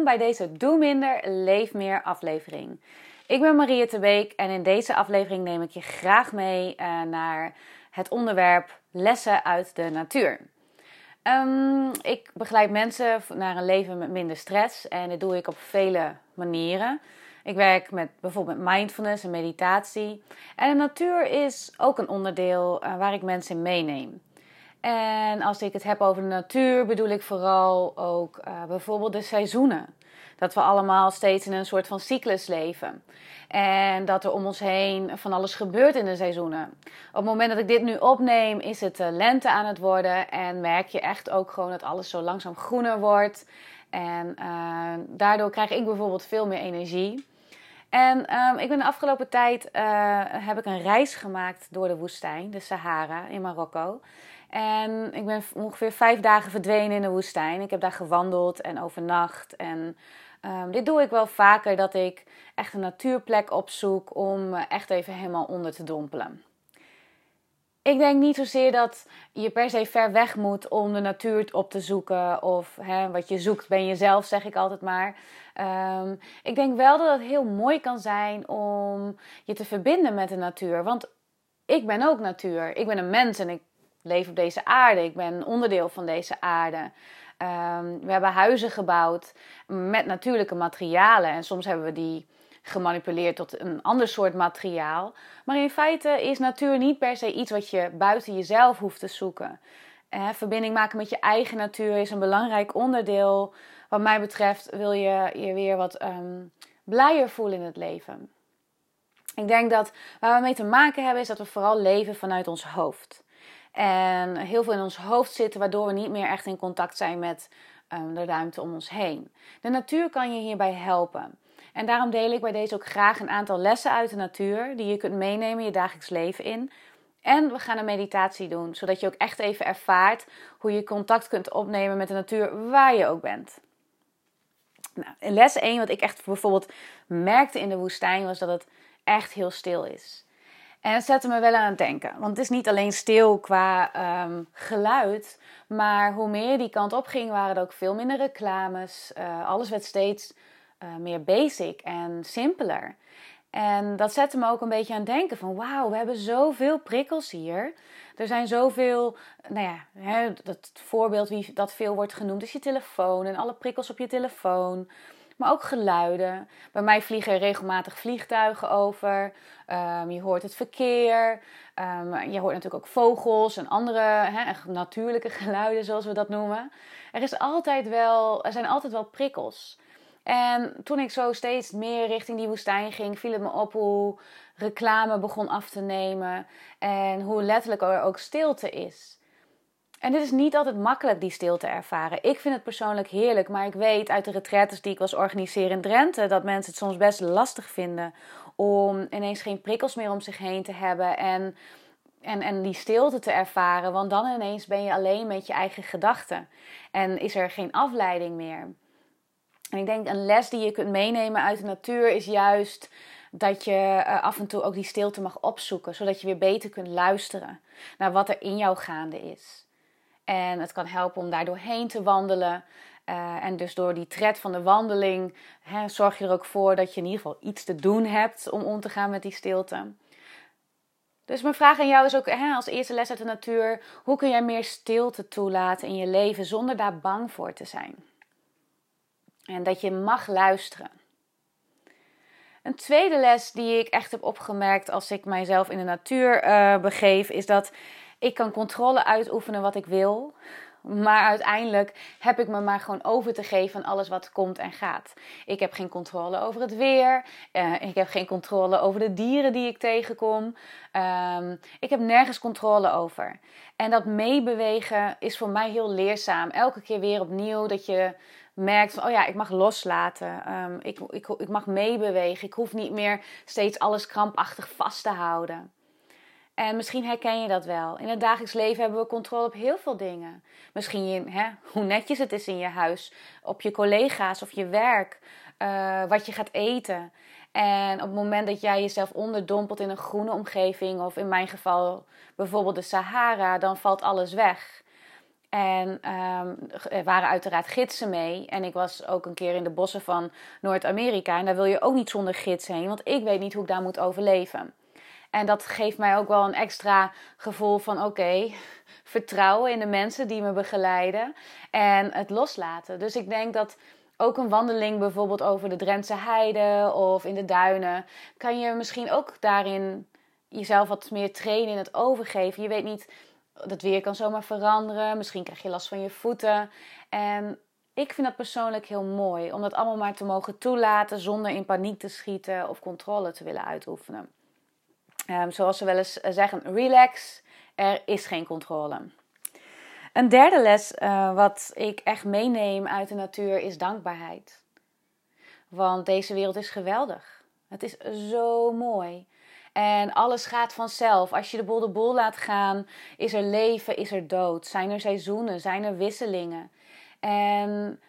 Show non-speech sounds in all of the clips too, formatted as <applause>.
Bij deze Doe Minder, Leef Meer aflevering. Ik ben Maria de Beek en in deze aflevering neem ik je graag mee uh, naar het onderwerp lessen uit de natuur. Um, ik begeleid mensen naar een leven met minder stress en dit doe ik op vele manieren. Ik werk met bijvoorbeeld mindfulness en meditatie. En de natuur is ook een onderdeel uh, waar ik mensen in meeneem. En als ik het heb over de natuur, bedoel ik vooral ook uh, bijvoorbeeld de seizoenen. Dat we allemaal steeds in een soort van cyclus leven. En dat er om ons heen van alles gebeurt in de seizoenen. Op het moment dat ik dit nu opneem, is het lente aan het worden. En merk je echt ook gewoon dat alles zo langzaam groener wordt. En uh, daardoor krijg ik bijvoorbeeld veel meer energie. En um, ik ben de afgelopen tijd uh, heb ik een reis gemaakt door de woestijn, de Sahara in Marokko. En ik ben ongeveer vijf dagen verdwenen in de woestijn. Ik heb daar gewandeld en overnacht. En um, dit doe ik wel vaker, dat ik echt een natuurplek opzoek om echt even helemaal onder te dompelen. Ik denk niet zozeer dat je per se ver weg moet om de natuur op te zoeken. Of hè, wat je zoekt ben jezelf, zeg ik altijd maar. Um, ik denk wel dat het heel mooi kan zijn om je te verbinden met de natuur. Want ik ben ook natuur. Ik ben een mens en ik leef op deze aarde. Ik ben onderdeel van deze aarde. Um, we hebben huizen gebouwd met natuurlijke materialen. En soms hebben we die gemanipuleerd tot een ander soort materiaal. Maar in feite is natuur niet per se iets wat je buiten jezelf hoeft te zoeken. Eh, verbinding maken met je eigen natuur is een belangrijk onderdeel. Wat mij betreft wil je je weer wat um, blijer voelen in het leven. Ik denk dat waar we mee te maken hebben is dat we vooral leven vanuit ons hoofd. En heel veel in ons hoofd zitten, waardoor we niet meer echt in contact zijn met um, de ruimte om ons heen. De natuur kan je hierbij helpen. En daarom deel ik bij deze ook graag een aantal lessen uit de natuur die je kunt meenemen in je dagelijks leven in. En we gaan een meditatie doen, zodat je ook echt even ervaart hoe je contact kunt opnemen met de natuur waar je ook bent. Nou, les 1, wat ik echt bijvoorbeeld merkte in de woestijn, was dat het echt heel stil is. En het zette me wel aan het denken. Want het is niet alleen stil qua um, geluid. Maar hoe meer die kant op ging, waren er ook veel minder reclames. Uh, alles werd steeds uh, meer basic en simpeler. En dat zette me ook een beetje aan het denken van wauw, we hebben zoveel prikkels hier. Er zijn zoveel, nou ja, hè, dat voorbeeld wie dat veel wordt genoemd is je telefoon en alle prikkels op je telefoon maar ook geluiden. Bij mij vliegen regelmatig vliegtuigen over. Um, je hoort het verkeer. Um, je hoort natuurlijk ook vogels en andere natuurlijke <laughs> geluiden, zoals we dat noemen. Er, is altijd wel, er zijn altijd wel prikkels. En toen ik zo steeds meer richting die woestijn ging, viel het me op hoe reclame begon af te nemen en hoe letterlijk er ook stilte is. En dit is niet altijd makkelijk, die stilte ervaren. Ik vind het persoonlijk heerlijk, maar ik weet uit de retretes die ik was organiseren in Drenthe dat mensen het soms best lastig vinden om ineens geen prikkels meer om zich heen te hebben en, en, en die stilte te ervaren. Want dan ineens ben je alleen met je eigen gedachten en is er geen afleiding meer. En ik denk een les die je kunt meenemen uit de natuur is juist dat je eh, af en toe ook die stilte mag opzoeken, zodat je weer beter kunt luisteren naar wat er in jou gaande is. En het kan helpen om daar doorheen te wandelen. Uh, en dus door die tred van de wandeling hè, zorg je er ook voor dat je in ieder geval iets te doen hebt om om te gaan met die stilte. Dus mijn vraag aan jou is ook hè, als eerste les uit de natuur: hoe kun jij meer stilte toelaten in je leven zonder daar bang voor te zijn? En dat je mag luisteren. Een tweede les die ik echt heb opgemerkt als ik mijzelf in de natuur uh, begeef, is dat ik kan controle uitoefenen wat ik wil. Maar uiteindelijk heb ik me maar gewoon over te geven aan alles wat komt en gaat. Ik heb geen controle over het weer. Uh, ik heb geen controle over de dieren die ik tegenkom. Um, ik heb nergens controle over. En dat meebewegen is voor mij heel leerzaam. Elke keer weer opnieuw dat je merkt van, oh ja, ik mag loslaten. Um, ik, ik, ik mag meebewegen. Ik hoef niet meer steeds alles krampachtig vast te houden. En misschien herken je dat wel. In het dagelijks leven hebben we controle op heel veel dingen. Misschien hè, hoe netjes het is in je huis, op je collega's of je werk, uh, wat je gaat eten. En op het moment dat jij jezelf onderdompelt in een groene omgeving, of in mijn geval bijvoorbeeld de Sahara, dan valt alles weg. En ehm, er waren uiteraard gidsen mee. En ik was ook een keer in de bossen van Noord-Amerika. En daar wil je ook niet zonder gids heen, want ik weet niet hoe ik daar moet overleven. En dat geeft mij ook wel een extra gevoel van: oké, vertrouwen in de mensen die me begeleiden en het loslaten. Dus ik denk dat ook een wandeling bijvoorbeeld over de Drentse heide of in de duinen, kan je misschien ook daarin jezelf wat meer trainen in het overgeven. Je weet niet, het weer kan zomaar veranderen. Misschien krijg je last van je voeten. En ik vind dat persoonlijk heel mooi om dat allemaal maar te mogen toelaten zonder in paniek te schieten of controle te willen uitoefenen. Um, zoals ze wel eens zeggen, relax, er is geen controle. Een derde les uh, wat ik echt meeneem uit de natuur is dankbaarheid. Want deze wereld is geweldig. Het is zo mooi. En alles gaat vanzelf. Als je de boel de boel laat gaan, is er leven, is er dood. Zijn er seizoenen, zijn er wisselingen. En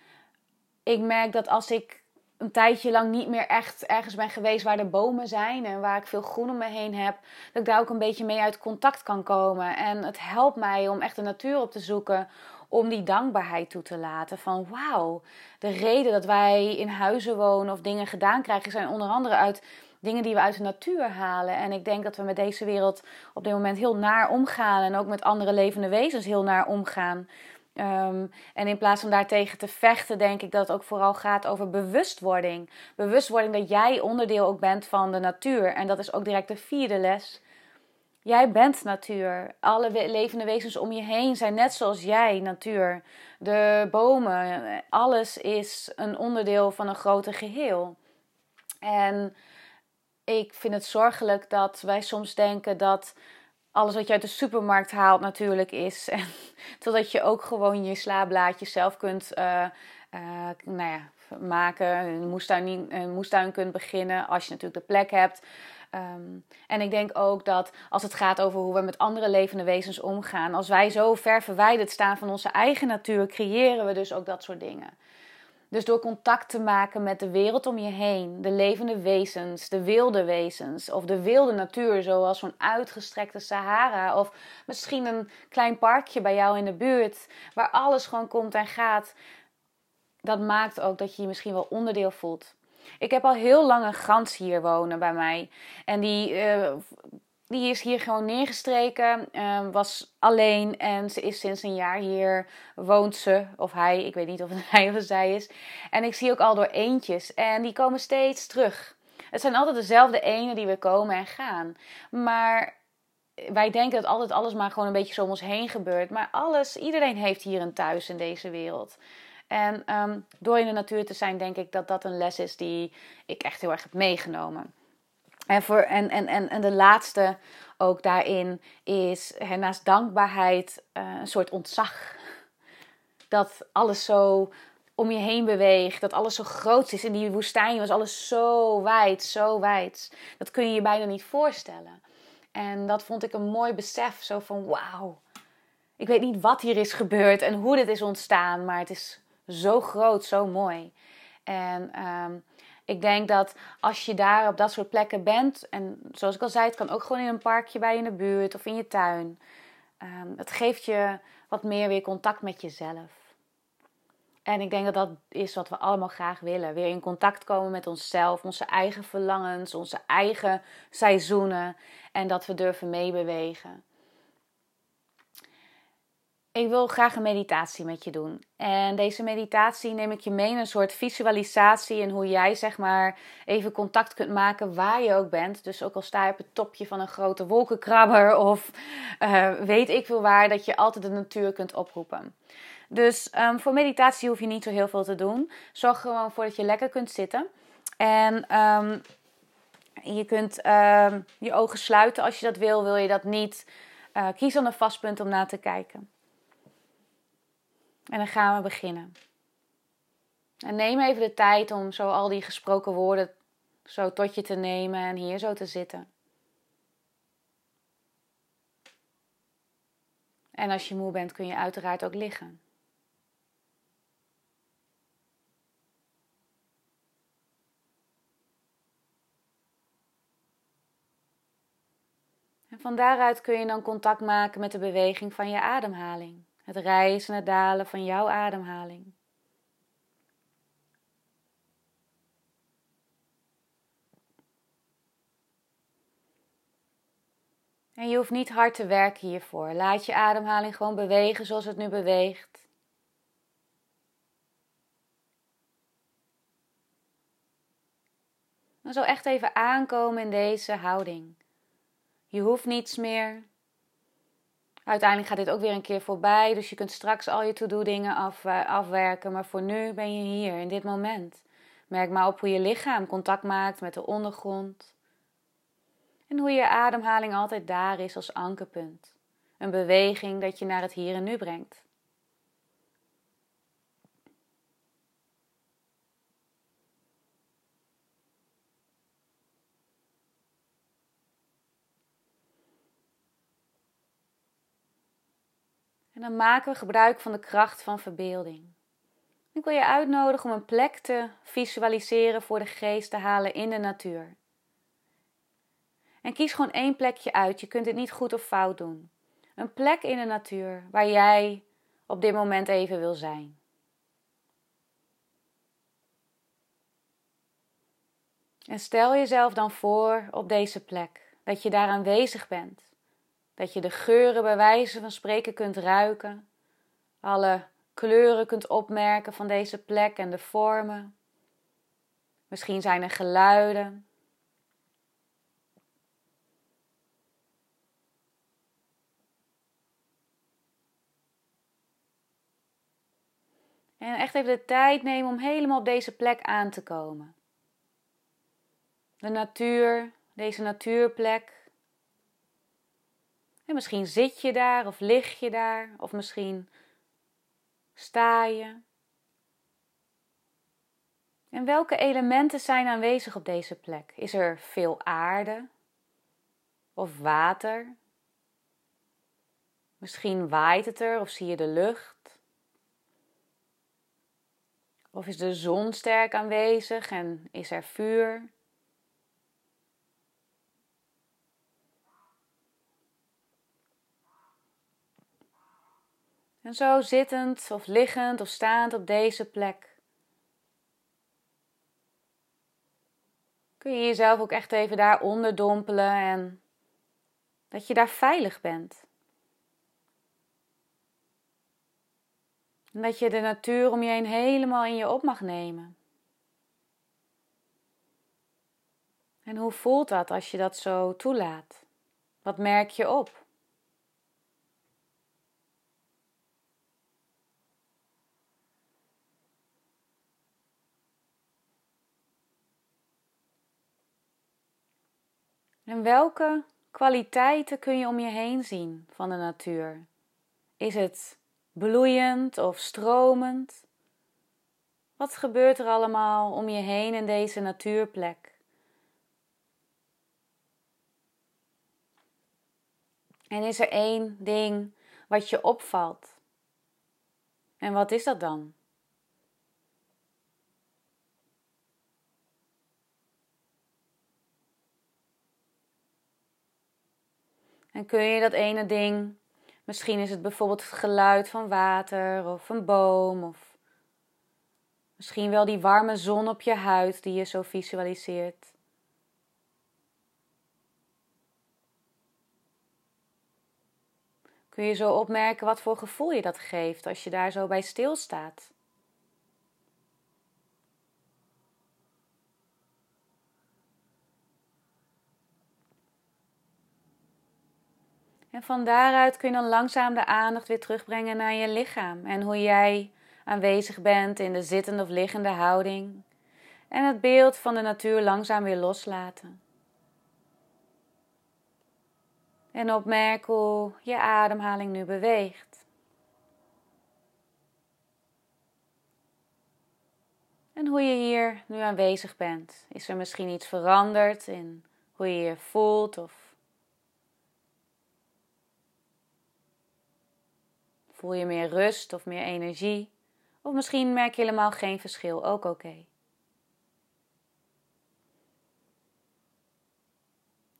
ik merk dat als ik een tijdje lang niet meer echt ergens ben geweest waar er bomen zijn en waar ik veel groen om me heen heb, dat ik daar ook een beetje mee uit contact kan komen. En het helpt mij om echt de natuur op te zoeken, om die dankbaarheid toe te laten. Van wauw, de reden dat wij in huizen wonen of dingen gedaan krijgen, zijn onder andere uit dingen die we uit de natuur halen. En ik denk dat we met deze wereld op dit moment heel naar omgaan en ook met andere levende wezens heel naar omgaan. Um, en in plaats van daartegen te vechten, denk ik dat het ook vooral gaat over bewustwording. Bewustwording dat jij onderdeel ook bent van de natuur. En dat is ook direct de vierde les. Jij bent natuur. Alle levende wezens om je heen zijn net zoals jij natuur. De bomen, alles is een onderdeel van een groter geheel. En ik vind het zorgelijk dat wij soms denken dat alles wat je uit de supermarkt haalt natuurlijk is. <laughs> En, totdat je ook gewoon je slaablaadjes zelf kunt uh, uh, nou ja, maken. Een moestuin, een moestuin kunt beginnen als je natuurlijk de plek hebt. Um, en ik denk ook dat als het gaat over hoe we met andere levende wezens omgaan, als wij zo ver verwijderd staan van onze eigen natuur, creëren we dus ook dat soort dingen. Dus door contact te maken met de wereld om je heen, de levende wezens, de wilde wezens of de wilde natuur, zoals zo'n uitgestrekte Sahara of misschien een klein parkje bij jou in de buurt, waar alles gewoon komt en gaat, dat maakt ook dat je je misschien wel onderdeel voelt. Ik heb al heel lang een gans hier wonen bij mij. En die uh, die is hier gewoon neergestreken, uh, was alleen en ze is sinds een jaar hier, woont ze, of hij, ik weet niet of het <laughs> hij of zij is. En ik zie ook al door eentjes en die komen steeds terug. Het zijn altijd dezelfde enen die weer komen en gaan. Maar wij denken dat altijd alles maar gewoon een beetje zo om ons heen gebeurt. Maar alles, iedereen heeft hier een thuis in deze wereld. En um, door in de natuur te zijn, denk ik dat dat een les is die ik echt heel erg heb meegenomen. En, voor, en, en, en, en de laatste ook daarin is hè, naast dankbaarheid uh, een soort ontzag. Dat alles zo om je heen beweegt, dat alles zo groot is. In die woestijn was alles zo wijd, zo wijd. Dat kun je je bijna niet voorstellen. En dat vond ik een mooi besef, zo van wauw. Ik weet niet wat hier is gebeurd en hoe dit is ontstaan, maar het is zo groot, zo mooi. En um, ik denk dat als je daar op dat soort plekken bent, en zoals ik al zei, het kan ook gewoon in een parkje bij je in de buurt of in je tuin. Um, het geeft je wat meer weer contact met jezelf. En ik denk dat dat is wat we allemaal graag willen. Weer in contact komen met onszelf, onze eigen verlangens, onze eigen seizoenen. En dat we durven meebewegen. Ik wil graag een meditatie met je doen. En deze meditatie neem ik je mee in een soort visualisatie en hoe jij zeg maar even contact kunt maken waar je ook bent. Dus ook al sta je op het topje van een grote wolkenkrabber <laughs> of uh, weet ik veel waar, dat je altijd de natuur kunt oproepen. Dus um, voor meditatie hoef je niet zo heel veel te doen. Zorg gewoon voor dat je lekker kunt zitten. En um, je kunt um, je ogen sluiten als je dat wil. Wil je dat niet? Uh, kies dan een vast punt om naar te kijken. En dan gaan we beginnen. En neem even de tijd om zo al die gesproken woorden zo tot je te nemen en hier zo te zitten. En als je moe bent kun je uiteraard ook liggen. En van daaruit kun je dan contact maken met de beweging van je ademhaling. Het rijzen en het dalen van jouw ademhaling. En je hoeft niet hard te werken hiervoor. Laat je ademhaling gewoon bewegen zoals het nu beweegt. Dan zo echt even aankomen in deze houding. Je hoeft niets meer. Uiteindelijk gaat dit ook weer een keer voorbij, dus je kunt straks al je to-do dingen af, eh, afwerken. Maar voor nu ben je hier, in dit moment. Merk maar op hoe je lichaam contact maakt met de ondergrond. En hoe je ademhaling altijd daar is als ankerpunt. Een beweging dat je naar het hier en nu brengt. Dan maken we gebruik van de kracht van verbeelding. Ik wil je uitnodigen om een plek te visualiseren voor de geest te halen in de natuur. En kies gewoon één plekje uit. Je kunt het niet goed of fout doen. Een plek in de natuur waar jij op dit moment even wil zijn. En stel jezelf dan voor op deze plek dat je daar aanwezig bent. Dat je de geuren bij wijze van spreken kunt ruiken. Alle kleuren kunt opmerken van deze plek en de vormen. Misschien zijn er geluiden. En echt even de tijd nemen om helemaal op deze plek aan te komen. De natuur, deze natuurplek. En misschien zit je daar of lig je daar of misschien sta je. En welke elementen zijn aanwezig op deze plek? Is er veel aarde of water? Misschien waait het er of zie je de lucht? Of is de zon sterk aanwezig en is er vuur? En zo zittend of liggend of staand op deze plek. Kun je jezelf ook echt even daaronder dompelen en dat je daar veilig bent. En dat je de natuur om je heen helemaal in je op mag nemen. En hoe voelt dat als je dat zo toelaat? Wat merk je op? En welke kwaliteiten kun je om je heen zien van de natuur? Is het bloeiend of stromend? Wat gebeurt er allemaal om je heen in deze natuurplek? En is er één ding wat je opvalt? En wat is dat dan? En kun je dat ene ding, misschien is het bijvoorbeeld het geluid van water of een boom of misschien wel die warme zon op je huid die je zo visualiseert. Kun je zo opmerken wat voor gevoel je dat geeft als je daar zo bij stilstaat? Van daaruit kun je dan langzaam de aandacht weer terugbrengen naar je lichaam en hoe jij aanwezig bent in de zittende of liggende houding. En het beeld van de natuur langzaam weer loslaten. En opmerk hoe je ademhaling nu beweegt. En hoe je hier nu aanwezig bent. Is er misschien iets veranderd in hoe je je voelt of Voel je meer rust of meer energie? Of misschien merk je helemaal geen verschil, ook oké.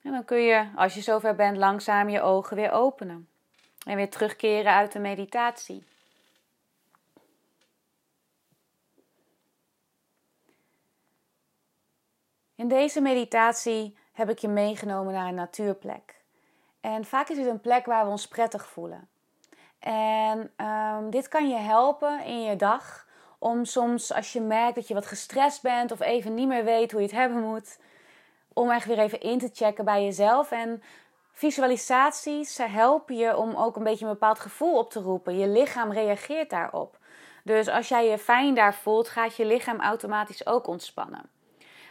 En dan kun je, als je zover bent, langzaam je ogen weer openen. En weer terugkeren uit de meditatie. In deze meditatie heb ik je meegenomen naar een natuurplek. En vaak is het een plek waar we ons prettig voelen. En um, dit kan je helpen in je dag om soms als je merkt dat je wat gestrest bent of even niet meer weet hoe je het hebben moet, om echt weer even in te checken bij jezelf. En visualisaties helpen je om ook een beetje een bepaald gevoel op te roepen. Je lichaam reageert daarop. Dus als jij je fijn daar voelt, gaat je lichaam automatisch ook ontspannen.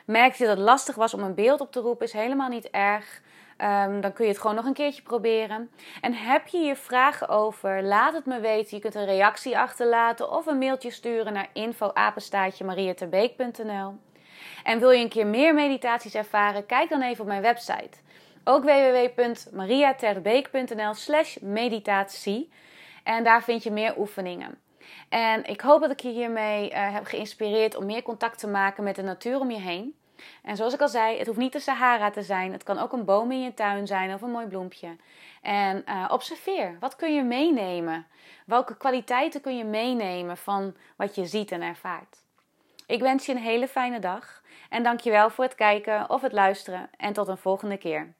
Merk je dat het lastig was om een beeld op te roepen, is helemaal niet erg. Um, dan kun je het gewoon nog een keertje proberen. En heb je hier vragen over? Laat het me weten. Je kunt een reactie achterlaten of een mailtje sturen naar info@mariaterbeek.nl. En wil je een keer meer meditaties ervaren? Kijk dan even op mijn website. Ook www.mariaterbeek.nl/slash meditatie. En daar vind je meer oefeningen. En ik hoop dat ik je hiermee uh, heb geïnspireerd om meer contact te maken met de natuur om je heen. En zoals ik al zei, het hoeft niet de Sahara te zijn. Het kan ook een boom in je tuin zijn of een mooi bloempje. En uh, observeer, wat kun je meenemen? Welke kwaliteiten kun je meenemen van wat je ziet en ervaart? Ik wens je een hele fijne dag en dankjewel voor het kijken of het luisteren en tot een volgende keer.